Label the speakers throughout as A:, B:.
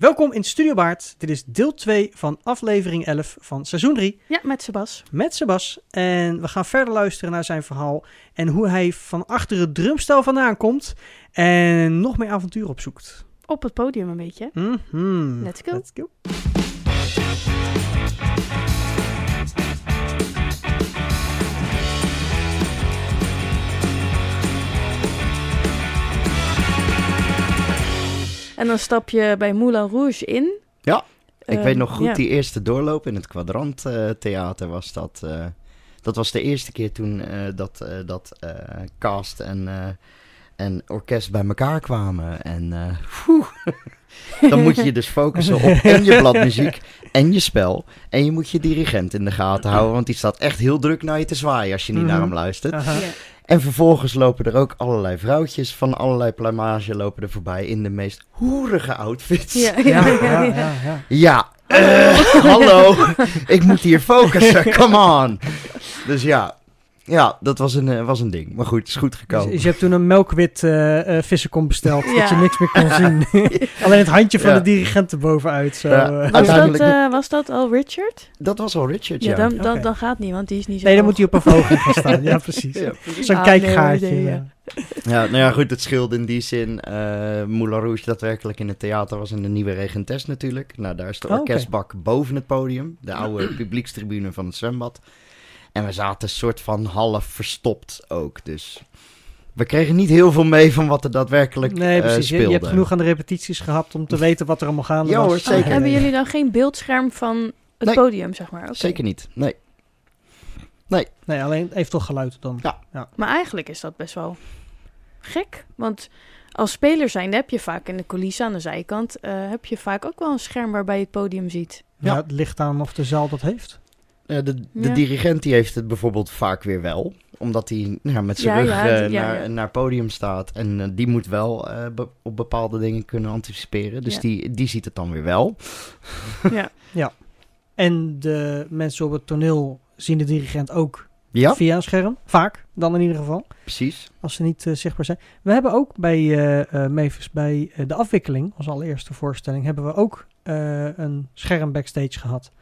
A: Welkom in Studio Baard. Dit is deel 2 van aflevering 11 van seizoen 3
B: Ja, met Sebas.
A: met Sebas. En we gaan verder luisteren naar zijn verhaal en hoe hij van achter het drumstel vandaan komt en nog meer avontuur opzoekt.
B: Op het podium een beetje.
A: Mhm.
B: Let's go.
A: Let's go.
B: En dan stap je bij Moulin Rouge in.
C: Ja, Ik
B: Eh,
C: weet nog goed,
B: ja.
C: die eerste doorloop in het Kwadrant eh, Theater was dat. eh, dat was de eerste keer toen eh, dat, eh, dat eh, cast en, eh, en orkest bij elkaar kwamen. En eh, dan moet je je dus focussen op en je bladmuziek en je spel. En je moet je dirigent in de gaten houden, want die staat echt heel druk naar je te zwaaien als je niet naar
A: Mhm.
C: hem luistert.
B: Ja.
C: En vervolgens lopen er ook allerlei vrouwtjes van allerlei plumage lopen er voorbij in de meest hoerige outfits.
B: Ja,
A: Ja,
B: ja,
A: ja,
B: ja.
A: ja, ja.
C: Ja, eh, hallo. Ik moet hier focussen, come on. Dus ja, ja dat was een, eh, was een ding. Maar goed, het is goed gekomen.
A: dus je hebt toen een melkwit eh eh, vissenkom besteld, dat je niks meer kon zien. Alleen het handje van
C: Ja.
A: de dirigent erbovenuit. Zo,
C: Ja.
B: Was, dat, eh, was dat al Richard?
C: Dat was al Richard,
B: Ja,
C: ja.
B: dan, dan, gaat niet, want die is niet zo
A: Nee, dan moet hij op een vogel gaan staan. Ja, precies.
C: Ja.
A: Zo'n
B: Ah,
A: kijkgaatje.
B: nee, nee,
A: ja.
C: nou ja, goed, het scheelde in die zin. eh Moulin Rouge daadwerkelijk in het theater was in de nieuwe regentes natuurlijk. Nou, daar is de
A: Oh,
C: orkestbak boven het podium. De oude publiekstribune van het zwembad. En we zaten soort van half verstopt ook, dus... We kregen niet heel veel mee van wat er daadwerkelijk
A: Nee,
C: eh,
A: precies. Je,
C: speelde.
A: je hebt genoeg aan de repetities gehad om te weten wat er allemaal gaande
C: Ja,
A: was.
C: hoor,
B: Oh,
C: zeker.
B: hebben jullie dan geen beeldscherm van het
C: Nee.
B: podium, zeg maar?
C: Zeker niet, nee.
A: Nee, alleen eventueel geluid dan.
B: Maar eigenlijk is dat best wel gek. Want als speler zijn heb je vaak in de coulissen aan de zijkant... eh, heb je vaak ook wel een scherm waarbij je het podium ziet.
A: Ja,
C: Ja.
A: het ligt aan of de zaal dat heeft.
C: Ja, de de
B: Ja.
C: dirigent die heeft het bijvoorbeeld vaak weer wel. Omdat hij nou, met zijn
B: Ja,
C: rug
B: ja,
C: eh,
B: die- ja,
C: naar,
B: ja.
C: naar het podium staat. En eh, die moet wel eh, be- op bepaalde dingen kunnen anticiperen. Dus
B: Ja.
C: die, die ziet het dan weer wel.
B: ja.
A: En de mensen op het toneel zien de dirigent ook
C: Ja,
A: via een scherm. Vaak, dan in ieder geval.
C: precies.
A: Als ze niet eh, zichtbaar zijn. We hebben ook bij eh eh Mavis, bij eh, de afwikkeling, onze allereerste voorstelling, hebben we ook eh, een scherm backstage gehad.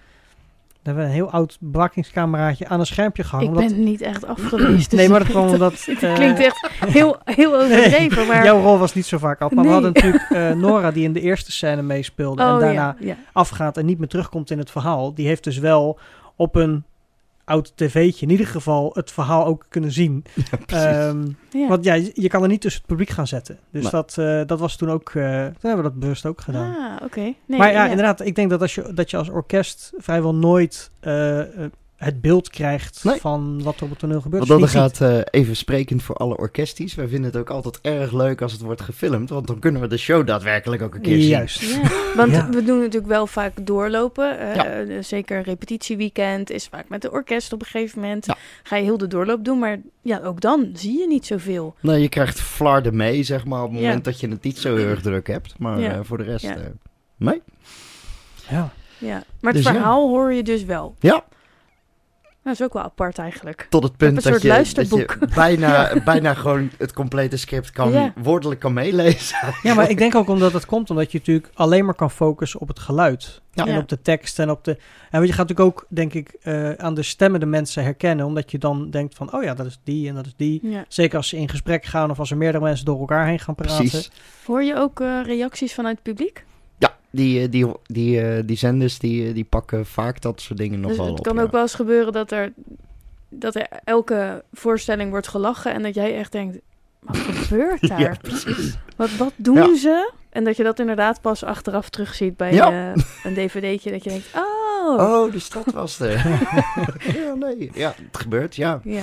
A: Hebben we een heel oud bewakingscameraatje aan een schermpje gehangen.
B: Ik
A: omdat-
B: ben niet echt afgeweest. dus
A: nee, maar dat
B: ik-
A: kwam omdat...
B: Het
A: eh,
B: klinkt echt heel, heel overdreven, maar...
A: Jouw rol was niet zo vaak af. Maar we hadden natuurlijk eh, Nora die in de eerste scène meespeelde. en
B: oh
A: daarna
B: ja, ja.
A: afgaat en niet meer terugkomt in het verhaal. Die heeft dus wel op een oud tv'tje in ieder geval het verhaal ook kunnen zien.
C: Ja, precies.
A: Ehm,
B: ja.
A: Want ja, je, kan er niet tussen het publiek gaan zetten. Dus dat, eh, dat was toen ook, eh, toen hebben we dat bewust ook gedaan.
B: Ah, oké. Nee,
A: maar ja, inderdaad, ik denk dat, als je, dat je als orkest vrijwel nooit eh, het beeld krijgt
C: Nee.
A: van wat er op het toneel gebeurt.
C: Want dan
A: niet
C: gaat eh, even sprekend voor alle orkesties. Wij vinden het ook altijd erg leuk als het wordt gefilmd. Want dan kunnen we de show daadwerkelijk ook een keer zien.
A: Juist.
B: Ja, want
A: Ja.
B: we doen natuurlijk wel vaak doorlopen. eh,
C: Ja.
B: eh, zeker een repetitieweekend is vaak met de orkest op een gegeven moment.
C: Ja.
B: Ga je heel de doorloop doen, maar ja, ook dan zie je niet zoveel.
C: Nee, je krijgt flarden mee, zeg maar, op het
B: Ja.
C: moment dat je het niet zo heel erg druk hebt. Maar
B: Ja.
C: eh, voor de rest,
B: Ja.
C: eh, nee.
A: Ja.
B: Ja. Maar het
C: Dus ja.
B: verhaal hoor je dus wel.
C: Ja,
B: Dat is ook wel apart eigenlijk.
C: tot het punt
B: een
C: dat
B: soort
C: je, dat je
B: luisterboek.
C: bijna, bijna gewoon het complete script kan,
B: Ja.
C: woordelijk kan meelezen.
A: ja, maar ik denk ook omdat het komt omdat je natuurlijk alleen maar kan focussen op het geluid.
C: Ja.
A: En
B: Ja.
A: op de tekst en op de... En je gaat natuurlijk ook, denk ik, eh, aan de stemmen de mensen herkennen. Omdat je dan denkt van, oh ja, dat is die en dat is die.
B: Ja.
A: Zeker als ze in gesprek gaan of als er meerdere mensen door elkaar heen gaan praten.
C: Precies.
B: Hoor je ook eh, reacties vanuit het publiek?
C: Ja, die, eh, die, die, eh, die zenders die, eh, die pakken vaak dat soort dingen nog
B: dus
C: wel
B: het
C: op.
B: kan
C: ja.
B: ook wel eens gebeuren dat er, dat er elke voorstelling wordt gelachen en dat jij echt denkt, wat gebeurt daar?
C: Ja, precies.
B: Wat, wat doen
C: Ja.
B: ze? En dat je dat inderdaad pas achteraf terugziet bij
C: Ja.
B: eh, een dvd'tje. Dat je denkt, oh.
C: Oh, dus dat was er. ja, nee. Ja, het gebeurt, ja.
B: Ja,
A: Ja,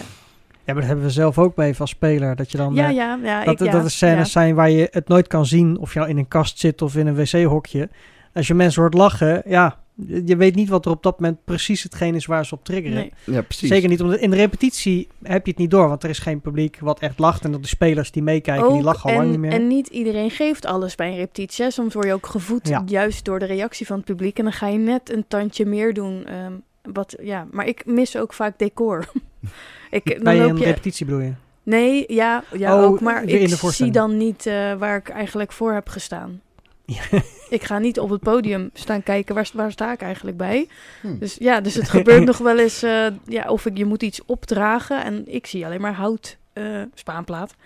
A: maar dat hebben we zelf ook bij als speler. Dat je dan...
B: ja,
A: eh,
B: ja. ja,
A: dat,
B: ik, ja,
A: dat er scènes
B: ja.
A: zijn waar je het nooit kan zien. Of je nou in een kast zit of in een wc-hokje. Als je mensen hoort lachen, ja, je weet niet wat er op dat moment precies hetgeen is waar ze op triggeren.
B: Nee.
C: Ja, precies.
A: Zeker niet, omdat in de repetitie heb je het niet door, want er is geen publiek wat echt lacht. En dat de spelers die meekijken, die lachen al lang niet meer.
B: en niet iedereen geeft alles bij een repetitie. hè. Soms word je ook gevoed
A: Ja.
B: juist door de reactie van het publiek. En dan ga je net een tandje meer doen. ehm, wat, ja. Maar ik mis ook vaak decor. ik, dan
A: Bij een
B: je,
A: repetitie bedoel je?
B: Nee, ja, ja
A: Oh,
B: ook. Maar ik zie dan niet eh, waar ik eigenlijk voor heb gestaan. Ik ga niet op het podium staan kijken, waar, waar sta ik eigenlijk bij?
C: Hm.
B: Dus ja, dus het gebeurt nog wel eens, eh, ja, of ik, je moet iets opdragen en ik zie alleen maar hout, eh, spaanplaat.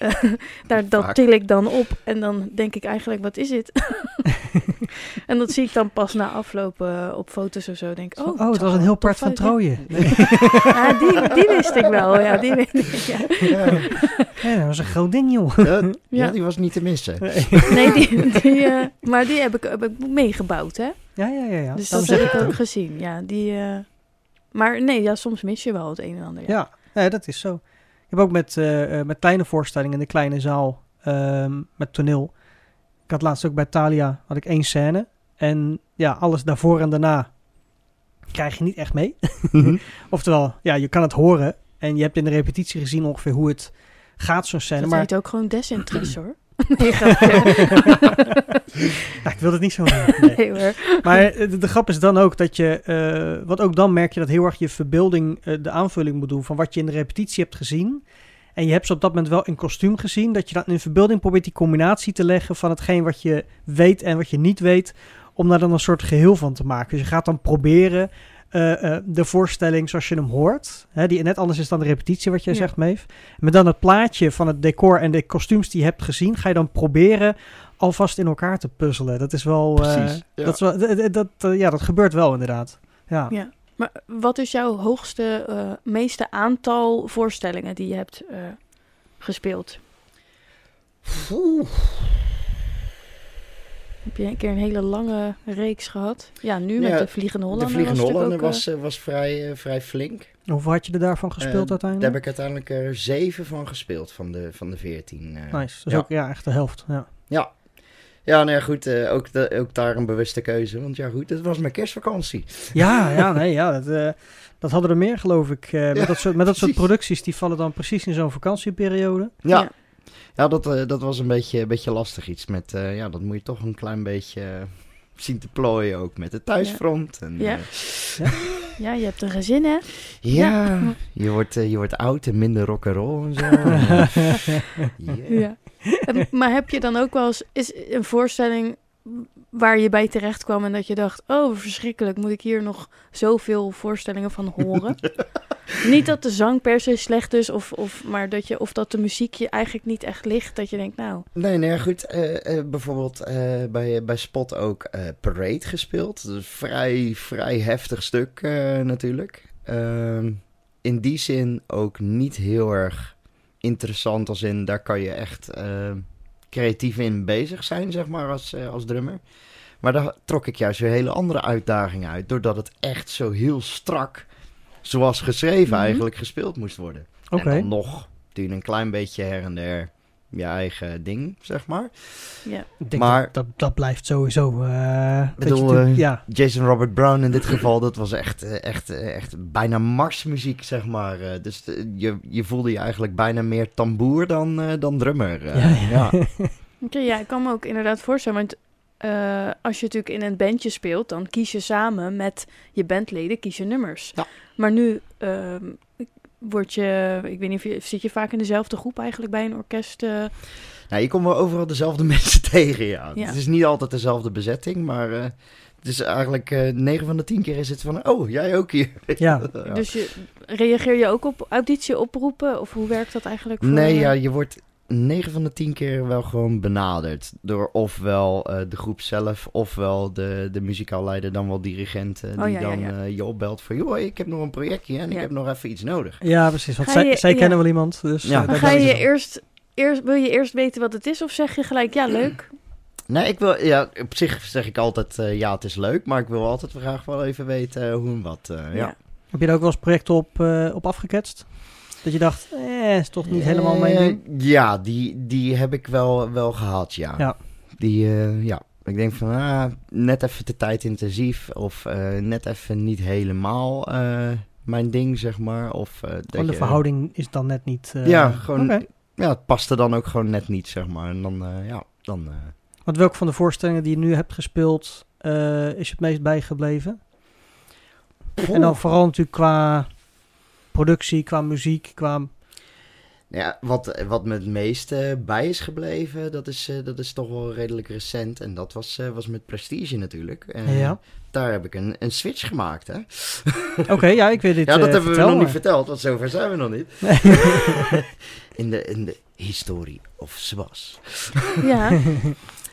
B: Eh, daar, dat
C: Vaak.
B: til ik dan op en dan denk ik eigenlijk, wat is dit? en dat zie ik dan pas na afloop eh, op foto's of zo. Denk, ik, oh,
A: Oh, het was een heel part van
B: uit, ja.
A: Trooien. Nee.
B: Ja, die, die wist ik wel, ja, die weet ik, ja.
C: Ja.
A: Ja, dat was een groot ding, joh.
C: Ja, die was niet te missen.
B: Nee, die, die, maar die heb ik, heb ik meegebouwd, hè?
A: Ja, ja, ja. ja.
B: Dus dat heb
A: ik
B: ook gezien, ja. Die, eh, maar nee, ja, soms mis je wel het een en ander. Ja.
A: Ja, nee, dat is zo. Ik heb ook met, eh, eh, met kleine voorstellingen in de kleine zaal ehm, met toneel. Ik had laatst ook bij Thalia had ik één scène. En ja, alles daarvoor en daarna krijg je niet echt mee.
C: Mhm.
A: Oftewel, ja, je kan het horen. En je hebt in de repetitie gezien ongeveer hoe het gaat, zo'n scène.
B: Dat
A: maar
B: heet ook gewoon desinteresse, hoor. Nee, grapje.
A: ja, ik wil het niet zo. Nee.
B: Nee, hoor.
A: Maar eh, de, de grap is dan ook dat je, eh, wat ook dan merk je dat heel erg je verbeelding eh, de aanvulling moet doen van wat je in de repetitie hebt gezien. En je hebt ze op dat moment wel in kostuum gezien, dat je dan in verbeelding probeert die combinatie te leggen van hetgeen wat je weet en wat je niet weet, om daar dan een soort geheel van te maken. Dus je gaat dan proberen eh, eh, de voorstelling zoals je hem hoort, hè, die net anders is dan de repetitie wat jij
B: Ja.
A: zegt, Meef. Met dan het plaatje van het decor en de kostuums die je hebt gezien, ga je dan proberen alvast in elkaar te puzzelen. Dat is wel... eh,
C: ja.
A: dat, is wel dat, ja, dat gebeurt wel inderdaad. Ja.
B: Ja. Maar wat is jouw hoogste, eh, meeste aantal voorstellingen die je hebt eh, gespeeld?
C: Oeh.
B: Heb je een keer een hele lange reeks gehad? Ja, nu met
C: Ja,
B: de Vliegende
C: De
B: Hollander.
C: Vliegende
B: was
C: Hollander
B: natuurlijk ook,
C: was, eh, was vrij, eh, vrij flink.
A: Hoeveel had je er daarvan gespeeld
C: Eh, Daar
A: uiteindelijk?
C: heb ik uiteindelijk er zeven van gespeeld, van de, van de veertien. eh.
A: Nice. Dus
C: ja.
A: ook ja, echt de helft. Ja.
C: Ja. Ja, nou ja, goed. eh, ook, de, ook daar een bewuste keuze. Want ja, goed, het was mijn kerstvakantie.
A: Ja, ja, nee, ja. Dat, eh, dat hadden er meer, geloof ik. eh, met,
C: Ja,
A: dat soort, met dat soort producties, die vallen dan precies in zo'n vakantieperiode.
C: Ja,
B: Ja.
C: Ja. dat, eh, dat was een beetje, een beetje lastig iets. Met, eh, ja, dat moet je toch een klein beetje eh, zien te plooien ook met het thuisfront. En,
B: Ja.
C: eh,
B: Ja, je hebt een gezin, hè?
C: ja, Je, wordt, je wordt oud en minder rock'n'roll en zo. En, ja.
B: Ja. En- maar heb je dan ook wel eens is een voorstelling waar je bij terecht kwam en dat je dacht: oh, verschrikkelijk, moet ik hier nog zoveel voorstellingen van horen? niet dat de zang per se slecht is, of, of, maar dat, je, of dat de muziek je eigenlijk niet echt ligt. Dat je denkt: nou,
C: Nee, nee, goed. eh, eh, bijvoorbeeld eh, bij, bij Spot ook Parade gespeeld. Dat is vrij, vrij heftig stuk natuurlijk. Ehm, in die zin ook niet heel erg interessant als in... daar kan je echt eh, creatief in bezig zijn, zeg maar, als, eh, als drummer. Maar daar trok ik juist weer hele andere uitdagingen uit... doordat het echt zo heel strak, zoals geschreven
B: Mhm.
C: eigenlijk, gespeeld moest worden.
A: Oké.
C: En dan nog je een klein beetje her en der je eigen ding, zeg maar.
B: ja.
A: Ik denk
C: Maar-
A: dat, dat, dat blijft sowieso. eh je
C: bedoel, eh,
A: ja.
C: Jason Robert Brown in dit geval, dat was echt, eh, echt, echt bijna marsmuziek, zeg maar. Eh, Dus je, je voelde je eigenlijk bijna meer tamboer dan, dan drummer. eh.
A: ja, ja.
B: Oké, ja, ik kan me ook inderdaad voorstellen. Want eh, als je natuurlijk in een bandje speelt, dan kies je samen met je bandleden kies je nummers.
C: Ja.
B: Maar nu ehm, word je, ik weet niet of je, zit je vaak in dezelfde groep eigenlijk bij een orkest? eh?
C: Nou, je komt wel overal dezelfde mensen tegen, ja.
B: Ja.
C: Het is niet altijd dezelfde bezetting, maar eh, het is eigenlijk eh 9 van de 10 keer is het van, oh, jij ook hier.
A: Ja.
C: Ja.
B: Dus je, reageer je ook op auditieoproepen? Of hoe werkt dat eigenlijk? Voor,
C: Nee, ja, je wordt 9 van de 10 keer wel gewoon benaderd. Door ofwel eh, de groep zelf, ofwel de, de muzikaalleider, dan wel dirigenten.
B: Oh,
C: die
B: ja,
C: dan
B: ja.
C: eh, je opbelt van, joh, ik heb nog een projectje en ik heb nog even iets nodig.
A: ja, precies. Want zij,
B: je-
A: zij
B: ja.
A: kennen wel iemand. Dus,
C: Ja.
A: eh,
B: Maar
A: daar
B: ga je
A: het.
B: eerst, eerst, wil je eerst weten wat het is? Of zeg je gelijk, ja, leuk?
C: Nee, ik wil, ja, op zich zeg ik altijd, eh, ja, het is leuk, maar ik wil altijd graag wel even weten eh, hoe en wat. eh, ja.
A: Heb je daar ook wel eens projecten op, eh, op afgeketst? Dat je dacht, eh, is toch niet helemaal mijn
C: Eh,
A: ding?
C: Ja, die, die heb ik wel, wel gehad, ja.
A: Ja.
C: Die, eh, ja. Ik denk van, ah, net even te tijd-intensief of eh, net even niet helemaal mijn ding, zeg maar. Of,
A: Gewoon de
C: je-
A: verhouding is dan net niet...
C: Ja, gewoon, ja, het paste dan ook gewoon net niet, zeg maar. En dan, ja, dan...
A: Want welke van de voorstellingen die je nu hebt gespeeld is het meest bijgebleven? En dan vooral natuurlijk qua productie, qua muziek, qua...
C: Ja, wat, wat me het meeste bij is gebleven, dat is, eh, dat is toch wel redelijk recent. En dat was, eh, was met Prestige natuurlijk. En
A: Ja.
C: Daar heb ik een, een switch gemaakt, hè.
A: Oké, ja, ik weet dit
C: ja, dat
A: eh,
C: hebben we nog niet verteld, want zover zijn we nog niet. in, de, in de history of Sebas.
B: Ja,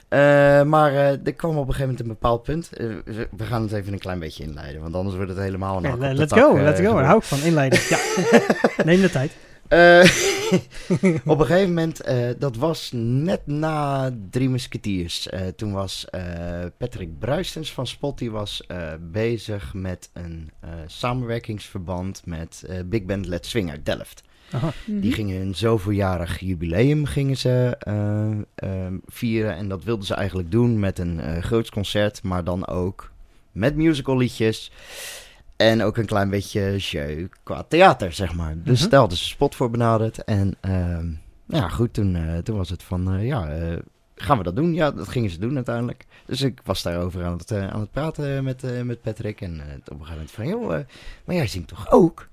C: Eh, maar eh, er kwam op een gegeven moment een bepaald punt. Eh, we- gaan het even een klein beetje inleiden, want anders wordt het helemaal een
A: Ja, let's
C: tak,
A: go, let's go. Daar hou ik van, inleiden. Ja, neem de tijd.
C: Op een gegeven moment, dat was net na Drie Musketeers. Toen was Patrick Bruistens van Spot, die was bezig met een samenwerkingsverband met Big Band Let's Swing uit Delft.
A: Aha.
B: Mhm.
C: Die gingen hun zoveeljarig jubileum gingen ze, eh, eh, vieren. En dat wilden ze eigenlijk doen met een eh groots concert, maar dan ook met musical liedjes. En ook een klein beetje jeu qua theater, zeg maar. Dus daar hadden ze spot voor benaderd. En ehm, nou ja, goed, toen, toen was het van, ja, gaan we dat doen? Ja, dat gingen ze doen uiteindelijk. Dus ik was daarover aan het, aan het praten met, met Patrick. En op een gegeven moment van, joh, maar jij zingt toch ook?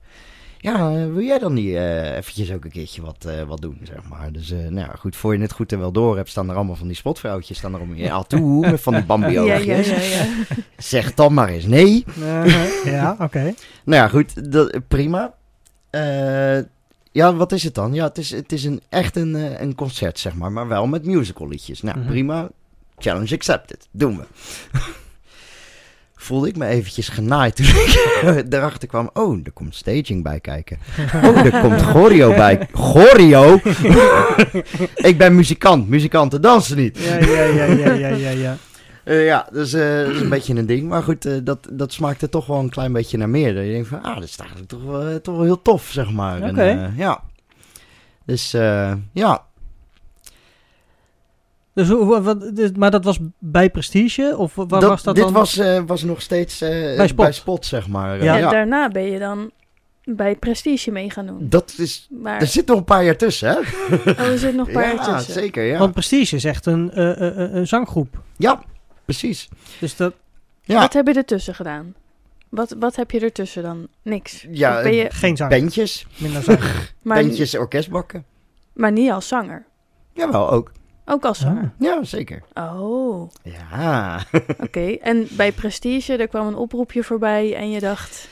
C: Ja, eh, wil jij dan niet eh, eventjes ook een keertje wat, eh, wat doen, zeg maar. Dus nou ja, goed, voor je het goed en wel door hebt, staan er allemaal van die spotvrouwtjes, staan er om je al toe, met van die bambi
B: ja, ja, ja, ja.
C: Zeg dan maar eens nee.
A: Eh, ja, oké.
C: Nou ja, goed, dat, prima. Ja, wat is het dan? Ja, het is, het is een, echt een, een concert, zeg maar, maar wel met musical liedjes. Nou,
A: Mhm.
C: prima. Challenge accepted. Doen we. Voelde ik me eventjes genaaid toen ik erachter kwam. Oh, er komt staging bij kijken. Oh, er komt choreo bij. Choreo? ik ben muzikant. Muzikanten dansen niet.
A: Ja, ja, ja, ja, ja, ja, ja.
C: Eh, ja, dus, eh, dat is een beetje een ding. Maar goed, eh, dat, dat smaakte toch wel een klein beetje naar meer. Dat je denkt van, ah, dat is eigenlijk toch wel, toch wel heel tof, zeg maar.
A: Oké.
C: ja. Dus, ja.
A: Dus, hoe- wat, wat- maar dat was bij Prestige? Of waar
C: Dat-
A: was dat
C: dit
A: dan?
C: was, eh, was nog steeds eh,
A: Bij Spot.
C: bij Spot, zeg maar.
A: Ja.
C: Ja,
B: daarna ben je dan bij Prestige mee gaan doen.
C: Dat is,
B: Maar
C: er zit nog een paar jaar tussen, hè?
B: oh, er zit nog een paar
C: ja,
B: jaar tussen.
C: zeker, ja.
A: Want Prestige is echt een, eh, eh, eh, een zanggroep.
C: Ja, precies.
A: Dus dat...
C: Ja,
B: Wat heb je ertussen gedaan? Wat, wat heb je ertussen dan? Niks.
C: Ja,
B: ben je,
A: Geen zang.
C: bandjes,
A: Minder zang.
C: bandjes, orkestbakken.
B: maar niet als zanger.
C: Jawel, ook.
B: Ook als zanger.
C: Ja, zeker.
B: Oh,
C: Ja.
B: oké. En bij Prestige, er kwam een oproepje voorbij en je dacht,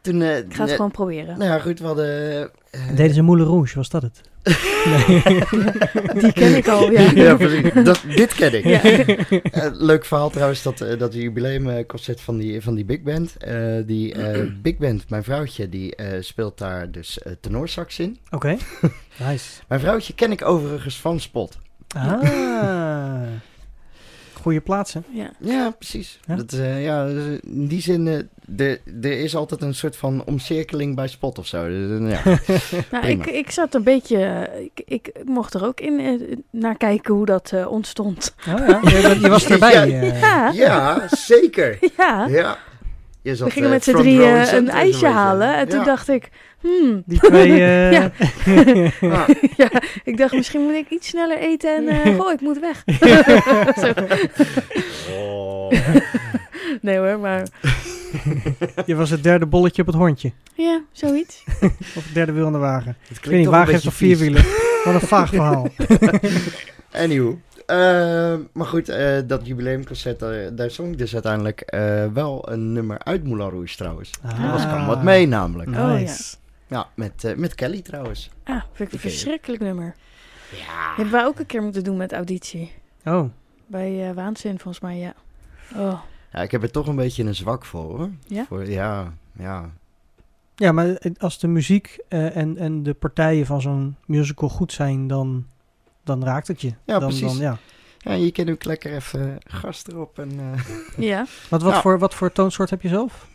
C: Toen, eh,
B: ik ga het
C: eh,
B: gewoon proberen.
C: Nou ja, goed, we hadden... eh,
A: Deden ze Moulin Rouge, was dat het?
B: Die ken ik al, ja.
C: ja. Dat, dit ken ik.
B: Ja.
C: Leuk verhaal trouwens, dat, dat jubileumconcert van die, van die big band. Eh, die eh, big band, mijn vrouwtje, die eh, speelt daar dus tenorsax in.
A: Oké. Nice.
C: Mijn vrouwtje ken ik overigens van Spot.
A: Ah. Goeie plaatsen.
B: ja.
C: Ja, precies.
A: Ja?
C: Dat, eh, ja, dus in die zin, eh, de- er is altijd een soort van omcirkeling bij Spot of zo. Dus, eh, ja.
B: Nou, ik, ik zat een beetje, ik, ik mocht er ook in eh, naar kijken hoe dat eh, ontstond.
A: Oh ja, je, je was erbij.
C: Ja.
A: eh.
B: Ja,
C: ja, zeker.
B: ja.
C: Ja. Je zat,
B: We gingen
C: eh,
B: met z'n drieën een ijsje halen en toen dacht ik, hmm,
A: Die twee... eh,
B: Ja.
C: Ah.
B: ja, ik dacht misschien moet ik iets sneller eten en eh goh, ik moet weg. Zo.
C: Oh.
B: Nee hoor, maar
A: je was het derde bolletje op het hondje.
B: ja, zoiets.
A: Of het derde wiel in de wagen.
C: Het
A: Ik weet niet,
C: toch een
A: wagen heeft
C: beetje
A: toch vier
C: vies.
A: wielen? Wat een vaag verhaal.
C: Anywho. Eh, maar goed, eh, dat jubileumconcert, daar zong ik dus uiteindelijk eh, wel een nummer uit Moulin Rouge trouwens.
A: Ah.
C: Dat was kan wat mee namelijk.
B: Oh, ja.
C: Ja, met, eh, met Kelly trouwens.
B: Ah, vind ik een verschrikkelijk nummer.
C: Ja.
B: Hebben wij ook een keer moeten doen met auditie.
A: Oh,
B: Bij eh, Waanzin volgens mij, ja. Oh,
C: ja, ik heb er toch een beetje een zwak voor hoor.
B: Ja?
C: Voor, ja, ja.
A: Ja, maar als de muziek eh, en, en de partijen van zo'n musical goed zijn, dan, dan raakt het je.
C: Ja,
A: dan,
C: precies.
A: Dan, ja.
C: ja, je kan ook lekker even gas erop. En, eh,
B: ja.
A: Wat, wat,
C: Ja.
A: voor, wat voor toonsoort heb je zelf?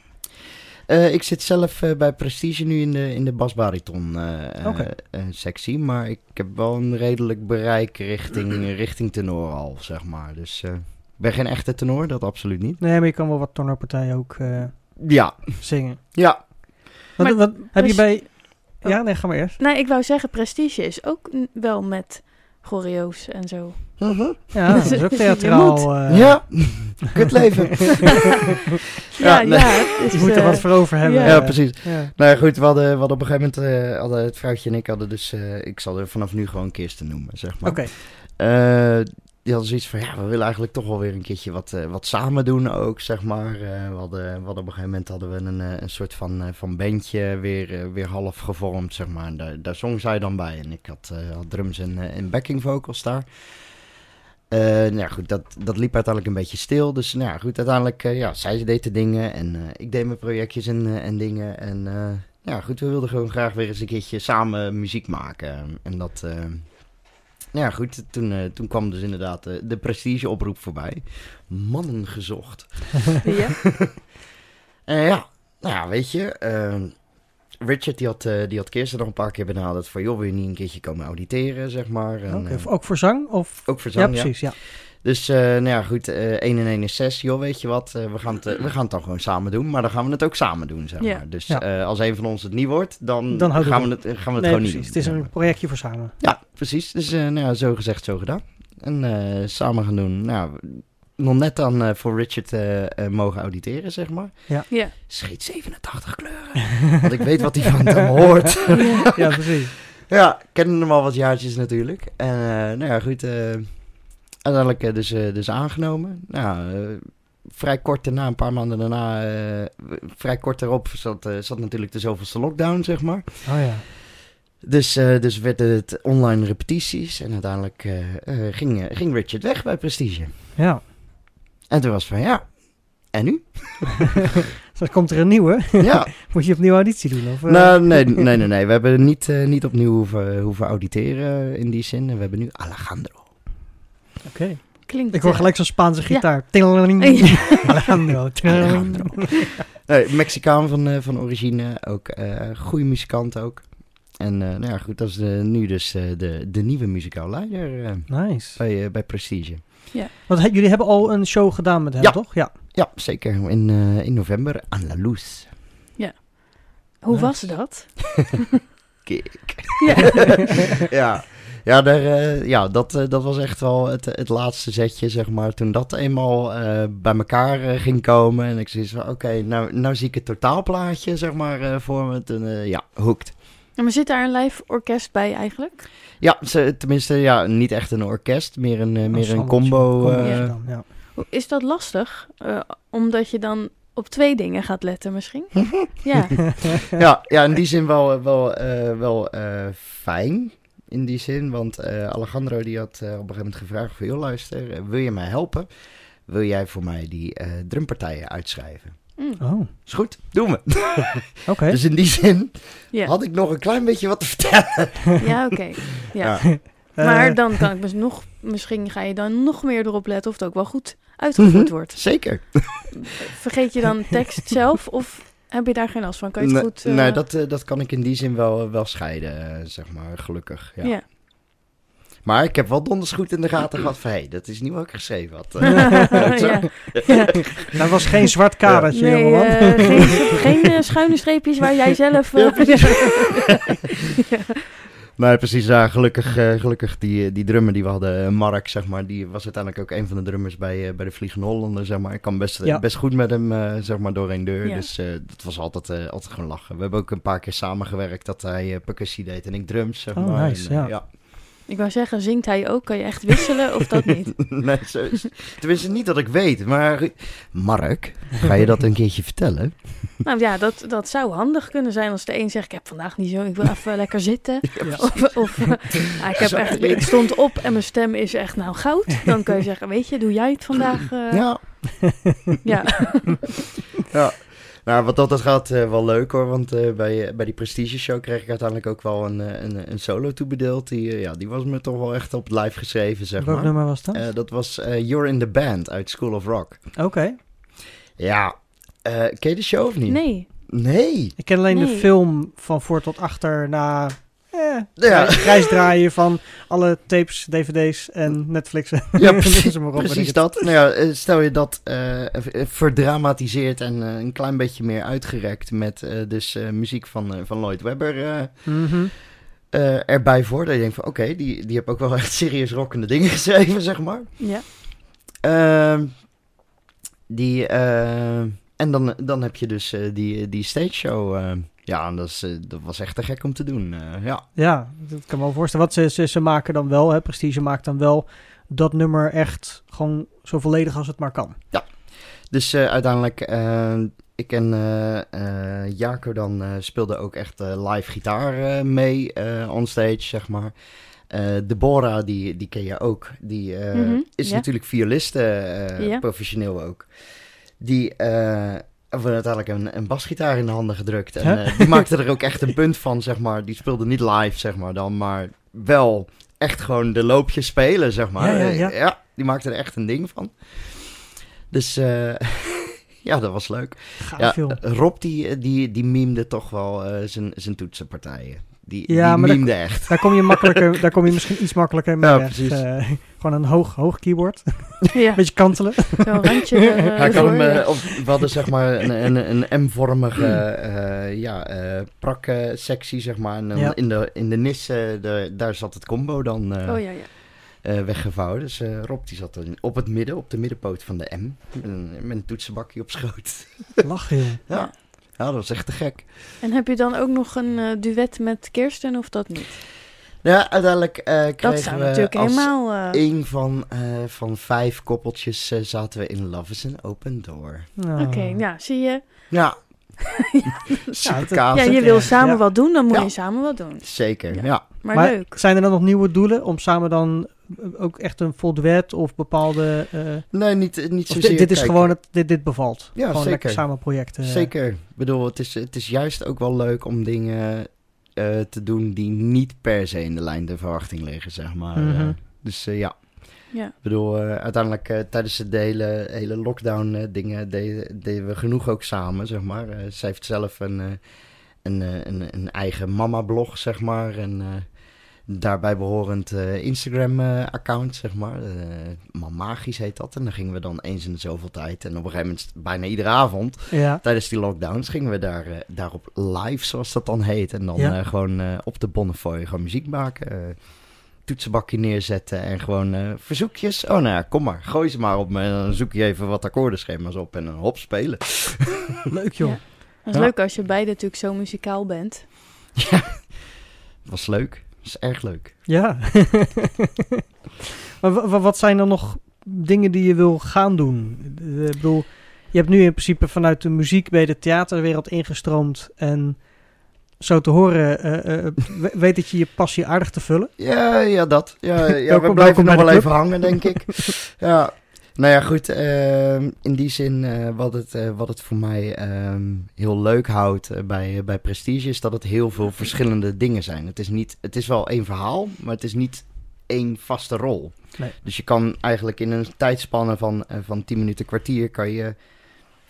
C: Eh, ik zit zelf eh, bij Prestige nu in de, in de basbariton eh, eh, eh, sectie. Maar ik heb wel een redelijk bereik richting, richting tenor al, zeg maar. Dus eh, ik ben geen echte tenor, dat absoluut niet.
A: Nee, maar je kan wel wat tonerpartijen ook eh,
C: Ja,
A: zingen.
C: ja.
A: Wat,
B: Maar
A: wat heb je bij...
B: Oh.
A: Ja, nee, ga maar eerst.
B: Nee, ik wou zeggen, Prestige is ook wel met choreo's en zo.
C: Mhm.
A: Ja, dat is ook theatraal. eh,
C: Ja, kut leven.
B: Ja,
C: Ja,
B: ja.
C: nee.
B: het
A: Je moet er
B: eh,
A: wat voor over hebben.
B: ja.
C: Ja, precies.
A: Ja.
C: Nou ja, goed, we hadden, we hadden op een gegeven moment, eh, hadden het vrouwtje en ik hadden dus, eh, ik zal er vanaf nu gewoon Kirsten noemen, zeg maar.
A: Oké,
C: Eh, die hadden zoiets van, ja, we willen eigenlijk toch wel weer een keertje wat, eh, wat samen doen ook, zeg maar. Eh, we, hadden, op een gegeven moment hadden we een, eh, een soort van, van bandje weer, weer half gevormd, zeg maar. Daar, daar zong zij dan bij en ik had, had drums en, en backing vocals daar. Nou ja, goed, dat, dat liep uiteindelijk een beetje stil. Dus nou ja, goed, uiteindelijk, ja, zij deed de dingen en ik deed mijn projectjes en, en dingen. En eh, ja, goed, we wilden gewoon graag weer eens een keertje samen muziek maken. En dat, nou ja, goed, toen, eh, toen kwam dus inderdaad eh, de prestige-oproep voorbij. Mannen gezocht.
B: ja.
C: En ja, nou ja, weet je, eh, Richard die had, die had Kirsten nog een paar keer benaderd van, joh, wil je niet een keertje komen auditeren, zeg maar. En,
A: Ook voor zang? Of...
C: ook voor zang, ja.
A: precies. Ja.
C: Dus, eh, nou ja, goed, eh 1 en 1 is 6. Joh, weet je wat, eh, we, gaan het, eh, we gaan het dan gewoon samen doen. Maar dan gaan we het ook samen doen, zeg
B: Ja.
C: maar. Dus
A: Ja.
C: eh, als een van ons het niet wordt, dan, gaan,
A: we
C: het, gaan we het
A: Nee,
C: gewoon
A: precies.
C: niet
A: Het
C: doen.
A: is
C: zeg
A: een projectje voor samen.
C: Ja, precies. Dus, eh, nou ja, zo gezegd, zo gedaan. En eh, samen gaan doen. Nou, nog net dan eh, voor Richard mogen auditeren, zeg maar.
B: Ja.
C: Scheet 87 kleuren. Want ik weet wat hij van hem hoort.
B: Ja.
A: Ja, precies.
C: Ja, kennen hem al wat jaartjes natuurlijk. En eh, nou ja, goed. Uiteindelijk eh, dus, eh, dus aangenomen. Nou, eh, vrij kort daarna, een paar maanden daarna, vrij kort daarop zat, zat natuurlijk de zoveelste lockdown, zeg maar.
A: Oh ja.
C: Dus, eh, dus werden het online repetities. En uiteindelijk ging, ging Richard weg bij Prestige.
A: Ja.
C: En toen was van, ja, en nu?
A: Dan komt er een nieuwe.
C: ja,
A: Moet je opnieuw auditie doen? Of,
C: nou, nee, nee, nee, nee. We hebben niet, niet opnieuw hoeven, hoeven auditeren in die zin. We hebben nu Alejandro.
A: Oké.
B: Klinkt...
A: Ik hoor
B: eh,
A: gelijk zo'n Spaanse
B: Ja.
A: gitaar.
B: Ja.
A: Alejandro.
C: Nee, Mexicaan van, eh, van origine, ook eh goede muzikant ook. En eh, nou ja, goed, dat is de, nu dus eh, de, de nieuwe muzikaal leider eh,
A: Nice.
C: bij, bij Prestige.
A: Want he- jullie hebben al een show gedaan met hem,
C: Ja.
A: toch? Ja.
C: Ja, zeker. In, eh, in november aan La Luz.
B: Hoe
A: Nice.
B: was dat?
C: Kijk.
B: Ja.
C: ja, ja, daar, eh, ja dat, eh, dat was echt wel het, het laatste zetje, zeg maar. Toen dat eenmaal eh, bij elkaar ging komen. En ik zei van, oké, nou, nou zie ik het totaalplaatje, zeg maar, eh, voor me. Toen, eh, ja, hooked.
B: Ja, maar zit daar een live orkest bij eigenlijk?
C: Ja, ze, tenminste, ja, niet echt een orkest, meer een, eh, meer een combo. Eh,
A: dan, ja.
B: Is dat lastig? Eh, omdat je dan op twee dingen gaat letten misschien? ja.
C: ja, ja, in die zin wel, wel, eh, wel eh, fijn. In die zin, want eh, Alejandro die had eh, op een gegeven moment gevraagd van... joh, luister, eh, wil je mij helpen? Wil jij voor mij die eh, drumpartijen uitschrijven?
B: Mm,
A: Oh,
C: Is goed, doen we.
A: oké.
C: Dus in die zin had ik nog een klein beetje wat te vertellen.
B: ja, oké. Ja.
C: Ja.
B: Maar dan kan ik dus nog, misschien ga je dan nog meer erop letten of het ook wel goed uitgevoerd
C: Mhm.
B: wordt.
C: Zeker.
B: Vergeet je dan tekst zelf of heb je daar geen last van? Kan je het
C: nee,
B: goed... eh,
C: nee, dat, eh, dat kan ik in die zin wel, wel scheiden, eh, zeg maar, gelukkig. Ja.
B: ja.
C: Maar ik heb wel donders goed in de gaten gehad van... hé, hey, dat is niet wat ik geschreven had.
B: ja. ja.
A: Dat was geen zwart kadertje,
B: Nee,
A: jongeman.
B: eh, geen, geen eh, schuine streepjes waar jij zelf... eh,
C: Ja, precies. Nee, precies. Ja, gelukkig, eh, gelukkig die, eh, die drummer die we hadden, eh, Mark, zeg maar, die was uiteindelijk ook een van de drummers bij, bij de Vliegende Hollander, zeg maar. Ik kan best,
A: Ja.
C: best goed met hem, eh, zeg maar, door één deur.
B: Ja.
C: Dus dat was altijd, altijd gewoon lachen. We hebben ook een paar keer samengewerkt dat hij percussie deed en ik drums, zeg
A: Oh,
C: maar.
A: nice,
C: En,
A: ja.
B: Ik wou zeggen, zingt hij ook? Kan je echt wisselen of dat niet?
C: nee, zo is Tenminste, niet dat ik weet, maar... Mark, ga je dat een keertje vertellen?
B: nou ja, dat, dat zou handig kunnen zijn als de een zegt... ik heb vandaag niet zo, ik wil even lekker zitten.
A: Ja.
B: Of, of eh, ah, ik, heb echt, ik stond op en mijn stem is echt nou goud. Dan kun je zeggen, weet je, doe jij het vandaag? eh,
C: Ja.
B: ja.
C: Ja. Nou, wat dat, dat gaat eh, wel leuk hoor, want eh, bij, eh, bij die Prestige Show kreeg ik uiteindelijk ook wel een, een, een solo toebedeeld. Die, eh, ja, die was me toch wel echt op live geschreven, zeg
A: Welk
C: maar.
A: nummer was dat?
C: Eh, dat was eh, You're in the Band uit School of Rock.
A: Oké.
C: Ja, eh ken je de show of niet?
B: Nee.
C: Nee.
A: Ik ken alleen de film van voor tot achter na... Eh,
C: Ja.
A: grijs- grijs draaien van alle tapes, dvd's en Netflix.
C: Ja, precies,
A: ze maar op,
C: precies dat. Nou ja, eh, stel je dat eh, v- verdramatiseerd en een klein beetje meer uitgerekt met eh, dus eh, muziek van, eh, van Lloyd Webber. eh,
A: Mhm.
C: eh, erbij voor. Dat je denkt van, oké, die, die heb ook wel echt serieus rockende dingen geschreven, zeg maar.
B: Ja.
C: Ehm, die, eh, en dan, dan heb je dus eh, die, die stage show. Ja, en dat, is, eh, dat was echt te gek om te doen. eh, ja.
A: Ja, dat kan me wel voorstellen. Wat ze, ze, ze maken dan wel, hè, Prestige maakt dan wel dat nummer echt gewoon zo volledig als het maar kan.
C: Dus eh, uiteindelijk, eh, ik en eh eh, Jaco dan eh, speelden ook echt eh, live gitaar eh, mee eh onstage, zeg maar. Eh Deborah, die, die ken je ook. Die eh,
B: Mhm,
C: is
B: ja.
C: natuurlijk violiste, eh,
B: Ja.
C: professioneel ook. Die eh hebben uiteindelijk een, een basgitaar in de handen gedrukt. En
A: Huh?
C: eh, die maakte er ook echt een punt van, zeg maar. Die speelde niet live, zeg maar dan, maar wel echt gewoon de loopjes spelen, zeg maar.
A: Ja, ja,
C: Eh,
A: ja.
C: die maakte er echt een ding van. Dus eh, ja, dat was leuk.
A: Gaaf.
C: Rob die, die, die mimde toch wel eh, zijn, zijn toetsenpartijen. Die,
A: Ja,
C: die
A: maar
C: mimde echt.
A: Daar kom je makkelijker, daar kom je misschien iets makkelijker mee
C: Ja,
A: weg. Eh, gewoon een hoog, hoog keyboard.
B: ja.
A: Beetje kantelen.
B: Zo'n randje eh,
C: Hij kan hem, eh, op, we hadden zeg maar een, een, een M-vormige eh ja, eh praksectie, zeg maar. En dan
A: Ja.
C: in, de, in de nis, eh, de, daar zat het combo dan eh,
B: Oh ja, ja.
C: eh, weggevouwen. Dus eh, Rob die zat dan op het midden, op de middenpoot van de M. Met een, met een toetsenbakje op schoot.
A: Lachen.
C: Ja. Ja, dat was echt te gek.
B: En heb je dan ook nog een eh, duet met Kirsten of dat niet?
C: Ja, uiteindelijk eh
B: Dat
C: kregen
B: zou
C: we
B: natuurlijk
C: als
B: helemaal... eh,
C: een van, eh, van vijf koppeltjes zaten we in Love is an Open Door.
A: Nou,
B: Oké, ja, zie je.
C: Ja.
A: Ja.
B: Ja, je wil samen
A: ja.
B: wat doen, dan moet
C: Ja.
B: je samen wat doen.
C: Zeker,
B: Ja.
C: ja.
B: Maar,
A: Maar
B: leuk.
A: zijn er dan nog nieuwe doelen om samen dan ook echt een vol duet of bepaalde... eh,
C: Nee, niet, niet
A: of
C: zozeer.
A: dit, dit is gewoon, het, dit, dit bevalt.
C: Ja,
A: gewoon lekker
C: zeker.
A: samen projecten. eh.
C: Zeker. Ik bedoel, het is, het is juist ook wel leuk om dingen eh, te doen die niet per se in de lijn der verwachting liggen, zeg maar.
A: Mhm.
C: Eh, dus eh, ja.
B: Ja.
C: Ik bedoel, eh, uiteindelijk eh, tijdens de hele, hele lockdown eh, dingen deden, deden we genoeg ook samen, zeg maar. Eh, zij heeft zelf een, eh, een, eh, een, een eigen mama-blog, zeg maar. En eh, daarbij behorend eh, Instagram-account, zeg maar. Eh Magisch heet dat. En dan gingen we dan eens in de zoveel tijd. En op een gegeven moment, bijna iedere avond,
A: Ja,
C: tijdens die lockdowns, gingen we daar, eh, daarop live, zoals dat dan heet. En dan
A: Ja.
C: eh, gewoon eh, op de Bonnefoy gewoon muziek maken. eh, toetsenbakje neerzetten en gewoon eh, verzoekjes. Oh nou ja, kom maar, gooi ze maar op me. En dan zoek je even wat akkoordenschema's op en dan hop, spelen.
A: leuk joh.
B: Ja. Dat is
C: Ja.
B: leuk als je beide natuurlijk zo muzikaal bent.
C: Was leuk. Was erg leuk.
A: Ja. maar wa- wa- wat zijn er nog dingen die je wil gaan doen? Eh, Ik bedoel, je hebt nu in principe vanuit de muziek bij de theaterwereld ingestroomd en zo te horen, eh, eh, we- weet dat je je passie aardig te vullen.
C: Ja, ja, dat. Ja, ja we blijven nog wel even hangen, denk ik. ja. Nou ja, goed. ehm, in die zin, eh, wat, het, eh, wat het voor mij ehm, heel leuk houdt eh, bij, bij Prestige, is dat het heel veel verschillende dingen zijn. Het is, niet, het is wel één verhaal, maar het is niet één vaste rol.
A: Nee.
C: Dus je kan eigenlijk in een tijdspanne van, van 10 minuten, kwartier, kan je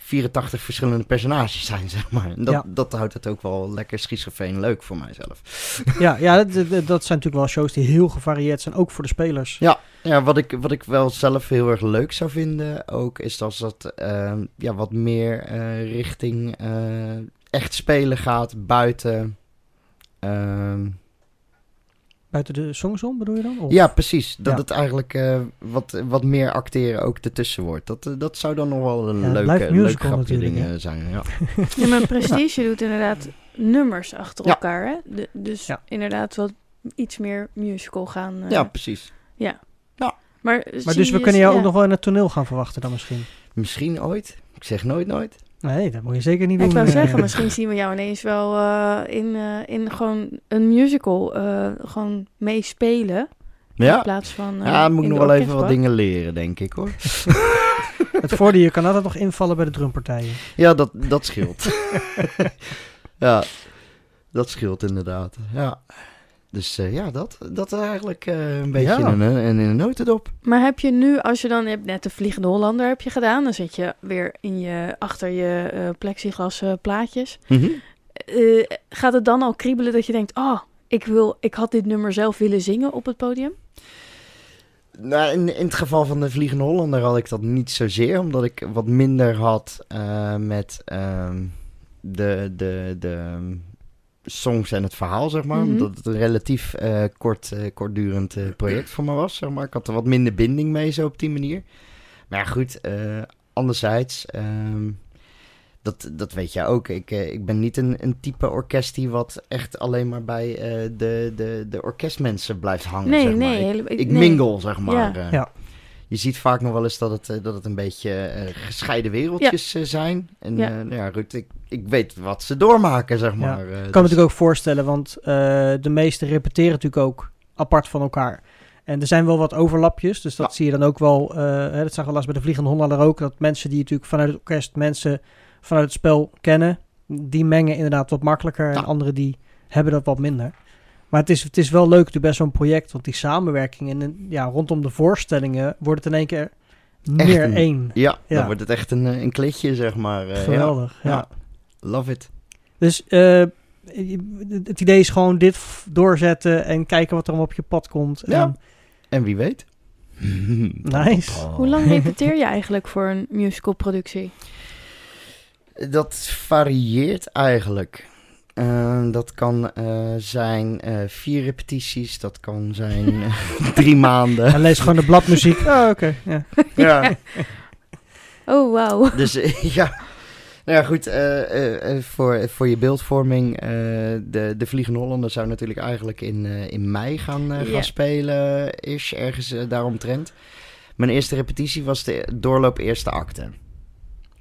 C: 84 verschillende personages zijn, zeg maar. En dat,
A: Ja.
C: dat houdt het ook wel lekker schizofreen leuk voor mijzelf.
A: ja, ja dat, dat- zijn natuurlijk wel shows die heel gevarieerd zijn, ook voor de spelers.
C: Ja, ja wat, ik, wat ik wel zelf heel erg leuk zou vinden ook, is als dat ehm, ja, wat meer eh, richting eh, echt spelen gaat buiten.
A: Buiten de songsom bedoel je dan? Of?
C: ja, precies. Dat
A: Ja.
C: het eigenlijk eh, wat, wat meer acteren ook ertussen wordt. Dat, eh, dat zou dan nog wel een
A: Ja,
C: leuke, leuk grapje zijn. Ja.
B: Ja, maar Prestige doet inderdaad nummers achter
C: Ja.
B: elkaar. Hè? De- dus
A: Ja.
B: inderdaad wat iets meer musical gaan. eh,
C: ja, precies.
B: Maar,
A: Maar
B: zie
A: dus we kunnen jou
B: ja.
A: ook nog wel in het toneel gaan verwachten dan misschien.
C: Misschien ooit. Ik zeg nooit nooit.
A: Nee, dat moet je zeker niet
B: Ik
A: doen.
B: wou
A: eh.
B: zeggen, misschien zien we jou ineens wel eh, in, eh, in gewoon een musical eh, gewoon meespelen. In
C: Ja,
B: plaats van. eh,
C: ja moet ik
B: in
C: nog wel even wat dingen leren, denk ik hoor.
A: Het voordeel, je kan altijd nog invallen bij de drumpartijen.
C: Ja, dat, dat scheelt. ja, dat scheelt inderdaad. Ja. Dus eh, ja, dat, dat eigenlijk eh, een beetje
A: Ja.
C: in, een, in een notendop.
B: Maar heb je nu, als je dan je hebt net de Vliegende Hollander heb je gedaan, dan zit je weer in je, achter je eh, plexiglas eh, plaatjes.
C: Mhm.
B: Eh, gaat het dan al kriebelen dat je denkt, oh, ik, wil, ik had dit nummer zelf willen zingen op het podium?
C: Nou, in, in het geval van de Vliegende Hollander had ik dat niet zozeer, omdat ik wat minder had eh, met ehm, de, de, de, songs en het verhaal, zeg maar.
B: Mhm.
C: Omdat het een relatief eh, kort, eh, kortdurend eh, project voor me was, zeg maar. Ik had er wat minder binding mee, zo op die manier. Maar ja, goed, eh, anderzijds... ehm, dat, dat weet jij ook. Ik, eh, ik ben niet een, een type orkest die wat echt alleen maar bij eh, de, de, de orkestmensen blijft hangen.
B: Nee,
C: zeg maar.
B: nee.
C: Ik,
B: hele-
C: ik
B: nee.
C: mingle, zeg maar.
B: Ja.
C: eh.
A: Ja.
C: Je ziet vaak nog wel eens dat het, eh, dat het een beetje eh, gescheiden wereldjes eh, zijn. En
B: Ja.
C: ja, nou ja goed, ik, ik weet wat ze doormaken, zeg maar. eh,
A: Ik kan me
C: dus-
A: natuurlijk ook voorstellen, want eh, de meesten repeteren natuurlijk ook apart van elkaar. En er zijn wel wat overlapjes, dus dat
C: Ja.
A: zie je dan ook wel. eh, hè, dat zag wel eens bij de Vliegende Hollander ook, dat mensen die natuurlijk vanuit het orkest mensen vanuit het spel kennen, die mengen inderdaad wat makkelijker en
C: Ja.
A: anderen die hebben dat wat minder. Maar het is, het is wel leuk bij zo'n project, want die samenwerking en en, ja, rondom de voorstellingen wordt het in één keer meer
C: een-
A: één.
C: Ja,
A: Ja.
C: dan wordt het echt een, eh, een klitje, zeg maar. eh,
A: Geweldig, ja.
C: ja. ja. Love it.
A: Dus eh, het idee is gewoon dit doorzetten en kijken wat er allemaal op je pad komt.
C: Ja.
A: En,
C: En wie weet.
A: Nice.
B: Hoe lang repeteer je eigenlijk voor een musicalproductie?
C: Dat varieert eigenlijk. Eh, dat kan eh, zijn eh, vier repetities, dat kan zijn eh, drie maanden.
A: en lees gewoon de bladmuziek. Oh, oké. ja.
C: ja,
B: Oh, wauw.
C: dus ja. Nou ja, goed, eh, eh, eh, voor, voor je beeldvorming, eh, de, de Vliegende Hollander zou natuurlijk eigenlijk in, eh, in mei gaan, gaan spelen, is ergens daaromtrent. Mijn eerste repetitie was de doorloop eerste acte.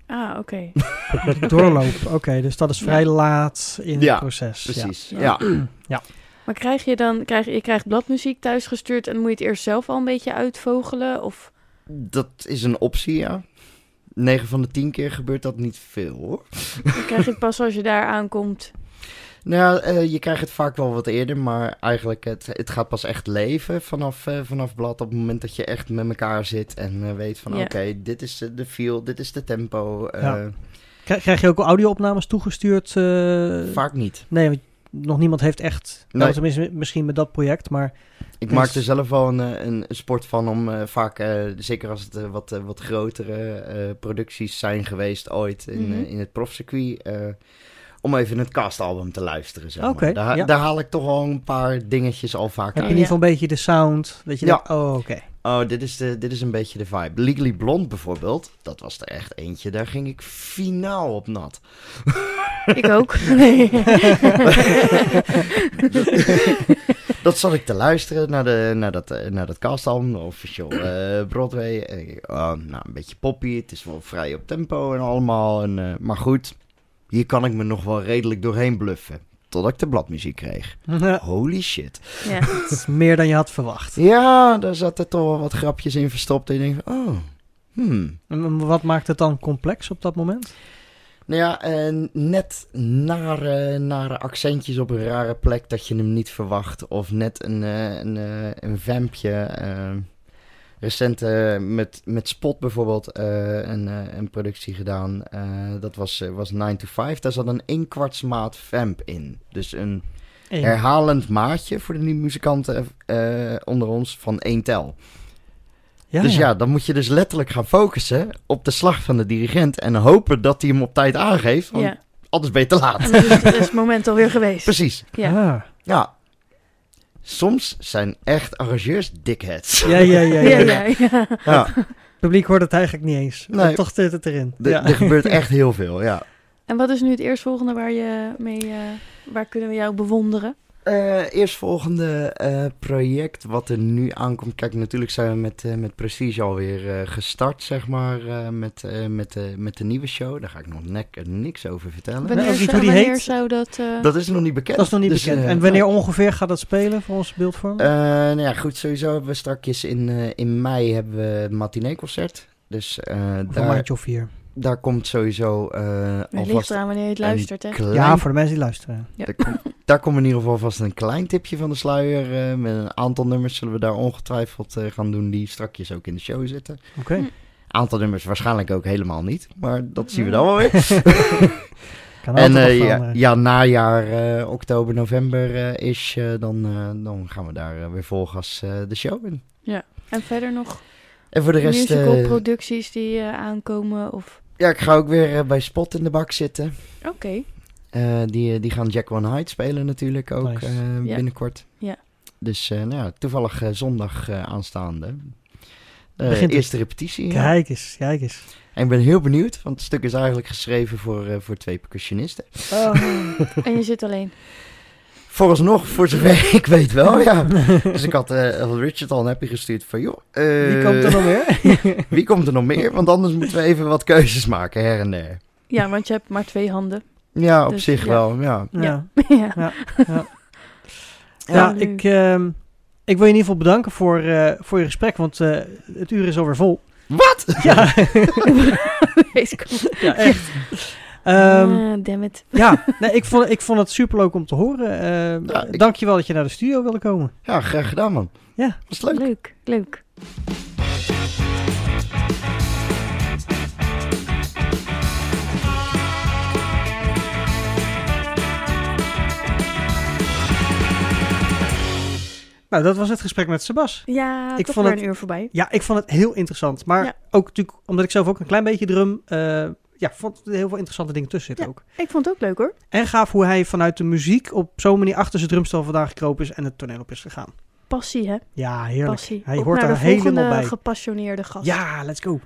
B: Ah, oké.
A: Doorloop. Oké, dus dat is vrij
B: Ja.
A: laat in
C: Ja,
A: het proces. Ja.
C: Precies,
B: Ja.
C: ja.
B: Maar krijg je dan, krijg, je krijgt bladmuziek thuisgestuurd en moet je het eerst zelf al een beetje uitvogelen? Of,
C: Dat is een optie, ja. 9 van de 10 keer gebeurt dat niet veel, hoor.
B: dan krijg je het pas als je daar aankomt?
C: Nou, eh, je krijgt het vaak wel wat eerder, maar eigenlijk het, het gaat pas echt leven vanaf, eh, vanaf blad op het moment dat je echt met elkaar zit en eh, weet van oké, dit is de- feel, dit is de tempo. eh,
A: Ja. Krijg, krijg je ook audio-opnames toegestuurd? eh?
C: Vaak niet.
A: Nee, want nog niemand heeft echt...
C: Nee.
A: Nou, tenminste, misschien met dat project, maar...
C: Ik
A: Dus-
C: maak er zelf wel een, een sport van om eh, vaak, eh, zeker als het wat, wat grotere eh, producties zijn geweest ooit in,
B: Mhm.
C: in het profcircuit, eh, om even het castalbum te luisteren. Zeg maar.
A: Oké,
C: daar,
A: ja.
C: daar haal ik toch wel een paar dingetjes al vaak
A: Heb je
C: uit.
A: in ieder geval een beetje de sound? Dat je
C: Ja.
A: denkt, oh, oké.
C: Oh, dit is, de, dit is een beetje de vibe. Legally Blonde bijvoorbeeld, dat was er echt eentje. Daar ging ik finaal op nat.
B: Ik ook. Nee.
C: Dat zat ik te luisteren naar, de, naar dat, eh, naar dat castalbum, de official eh, Broadway. En ik, oh, nou, een beetje poppy, het is wel vrij op tempo en allemaal. En, eh, maar goed, hier kan ik me nog wel redelijk doorheen bluffen. Totdat ik de bladmuziek kreeg. Holy shit.
B: ja.
A: Het is meer dan je had verwacht.
C: Ja, daar zaten toch wel wat grapjes in verstopt. En je denkt, van, oh, hmm.
A: En Wat maakt het dan complex op dat moment?
C: Nou ja, eh, net nare, nare accentjes op een rare plek dat je hem niet verwacht. Of net een, eh, een, eh, een vampje. eh, recent eh, met, met Spot bijvoorbeeld eh, een, eh, een productie gedaan. Eh, dat was, eh, was 9 to 5. Daar zat een 1 kwartsmaat vamp in. Dus een
A: Eén.
C: herhalend maatje voor de nieuwe muzikanten eh, onder ons van één tel.
A: Ja,
C: dus ja. dan moet je dus letterlijk gaan focussen op de slag van de dirigent. En hopen dat hij hem op tijd aangeeft. Want
B: ja.
C: anders ben je te laat.
B: En dan is het moment alweer geweest.
C: Precies.
B: Ja.
A: Ah.
C: Ja. Soms zijn echt arrangeurs dickheads.
A: Ja, ja, ja. ja,
B: Ja, ja, ja.
C: Ja,
A: Het publiek hoort het eigenlijk niet eens.
C: Nee.
A: Maar toch zit het erin.
C: er-
A: ja.
C: er gebeurt echt heel veel, ja.
B: En wat is nu het eerstvolgende waar je mee, eh, waar kunnen we jou bewonderen?
C: Eh eerstvolgende eh, project wat er nu aankomt. Kijk, natuurlijk zijn we met, eh, met Prestige alweer eh, gestart, zeg maar. eh, met, eh, met, de met de nieuwe show. Daar ga ik nog nek, niks over vertellen.
B: Wanneer,
A: niet
B: zou,
A: hoe die
B: wanneer
A: heet.
B: zou dat... eh,
C: Dat is nog niet bekend.
A: Dat is nog niet
C: Dus,
A: bekend. en wanneer ongeveer gaat dat spelen voor onze beeldvorm?
C: Eh, nou ja, goed, sowieso hebben we straks in, eh, in mei hebben we het matinee-concert. Dus eh,
A: Voor een
C: daar,
A: maandje of vier.
C: Daar komt sowieso eh
B: het ligt
C: alvast
B: eraan wanneer je het luistert, hè?
C: klein...
A: Ja, voor de mensen die luisteren.
B: Ja.
C: Daar, komt, daar komt in ieder geval vast een klein tipje van de sluier. eh, met een aantal nummers zullen we daar ongetwijfeld eh, gaan doen die strakjes ook in de show zitten.
A: Oké.
B: Hm.
C: Aantal nummers waarschijnlijk ook helemaal niet. Maar dat zien we dan wel weer.
A: Kan
C: en eh, ja, ja, najaar, eh, oktober, november eh, is, eh, dan, eh, dan gaan we daar weer volgas eh, de show in.
B: En verder nog
C: En voor de rest... eh,
B: musicalproducties die eh, aankomen? Of...
C: ja, ik ga ook weer eh, bij Spot in de bak zitten.
B: Oké.
C: Eh, die, die gaan Jack One Hyde spelen natuurlijk ook
A: Nice.
C: eh, binnenkort.
B: Ja.
C: Dus eh, nou ja, toevallig eh, zondag eh, aanstaande. Eh,
A: Begint het.
C: eerste repetitie.
A: Kijk eens, kijk eens.
C: En ik ben heel benieuwd, want het stuk is eigenlijk geschreven voor, eh, voor twee percussionisten.
A: Oh.
B: En je zit alleen.
C: Vooralsnog, voor zover ik weet wel, ja. Dus ik had eh, Richard al een appje gestuurd van, joh... eh,
A: Wie komt er nog meer?
C: Wie komt er nog meer? Want anders moeten we even wat keuzes maken, her en der.
B: Ja, want je hebt maar twee handen.
C: Ja, op
B: Dus,
C: zich
B: ja.
C: wel, ja.
A: ja.
B: ja.
A: Ja,
B: Ja,
A: ik, ehm, ik wil je in ieder geval bedanken voor, eh, voor je gesprek, want eh, het uur is alweer vol.
C: Wat?
A: Ja, ja echt. Ehm,
B: Ah, damn it.
A: ja, nee, ik, vond, ik vond het superleuk om te horen. Ehm
C: Ja, ik-
A: Dankjewel dat je naar de studio wilde komen.
C: Ja, graag gedaan, man.
A: Ja.
C: Was leuk.
B: Leuk, leuk.
A: Nou, dat was het gesprek met Sebas.
B: Ja,
A: Ik
B: toch
A: vond
B: weer
A: het-
B: een uur voorbij.
A: Ja, ik vond het heel interessant. Maar
B: Ja.
A: ook natuurlijk, omdat ik zelf ook een klein beetje drum... eh, ja, vond er heel veel interessante dingen tussen zitten
B: Ja.
A: ook.
B: Ik vond het ook leuk hoor.
A: En gaaf hoe hij vanuit de muziek op zo'n manier achter zijn drumstel vandaan gekropen is en het toneel op is gegaan.
B: Passie hè,
A: Ja, heerlijk.
B: passie.
A: Hij
B: Op
A: hoort daar helemaal bij.
B: gepassioneerde gast.
A: Ja, let's go.